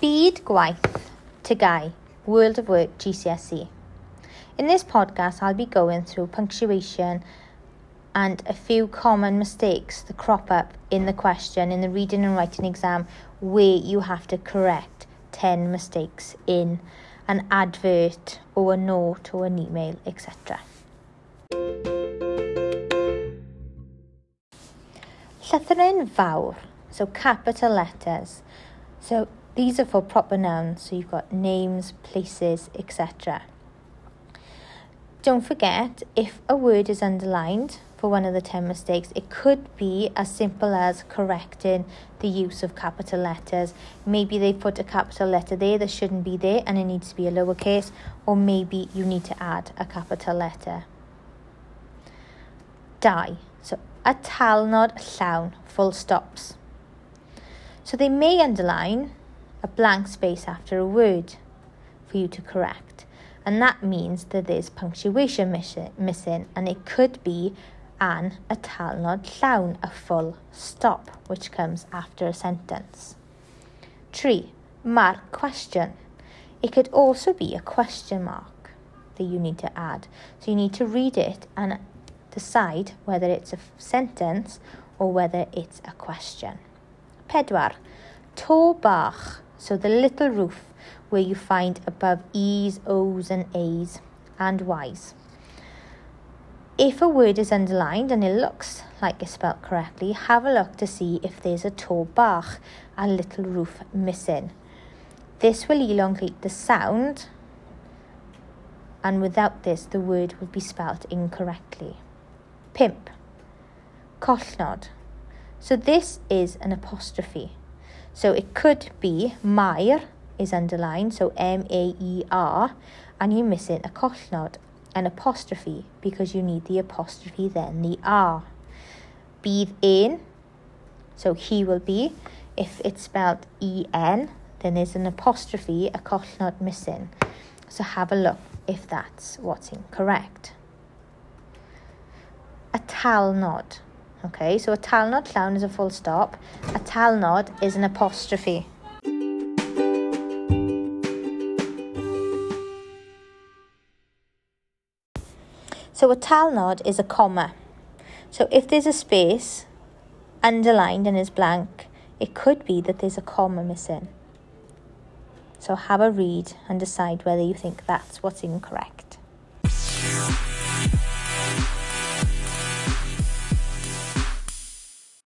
Byd Gwaith Tygau, World of Work GCSE. In this podcast, I'll be going through punctuation and a few common mistakes that crop up in the question in the reading and writing exam where you have to correct 10 mistakes in an advert or a note or an email, etc. Llythyren fawr, so capital letters. So these are for proper nouns, so you've got names, places, etc. Don't forget, if a word is underlined for one of the 10 mistakes, it could be as simple as correcting the use of capital letters. Maybe they put a capital letter there that shouldn't be there and it needs to be a lowercase, or maybe you need to add a capital letter. Die. So atalnod llawn, full stops. So they may underline a blank space after a word for you to correct. And that means that there's punctuation missing, and it could be an atalnod llawn, a full stop, which comes after a sentence. 3. Mark question. It could also be a question mark that you need to add. So you need to read it and decide whether it's a sentence or whether it's a question. Pedwar. to bach, so the little roof where you find above E's, O's and A's and Y's. If a word is underlined and it looks like it's spelled correctly, have a look to see if there's a to bach, a little roof missing. This will elongate the sound and without this the word would be spelt incorrectly. Pimp. Collnod. So this is an apostrophe. So it could be Maer is underlined, so M A E R, and you're missing a collnod, an apostrophe, because you need the apostrophe then the R. Bydd in, so he will be. If it's spelled E N, then there's an apostrophe, a collnod missing. So have a look if that's what's incorrect. Atalnod. Okay, so atalnod llawn is a full stop. Atalnod is an apostrophe. So atalnod is a comma. So if there's a space underlined and is blank, it could be that there's a comma missing. So have a read and decide whether you think that's what's incorrect.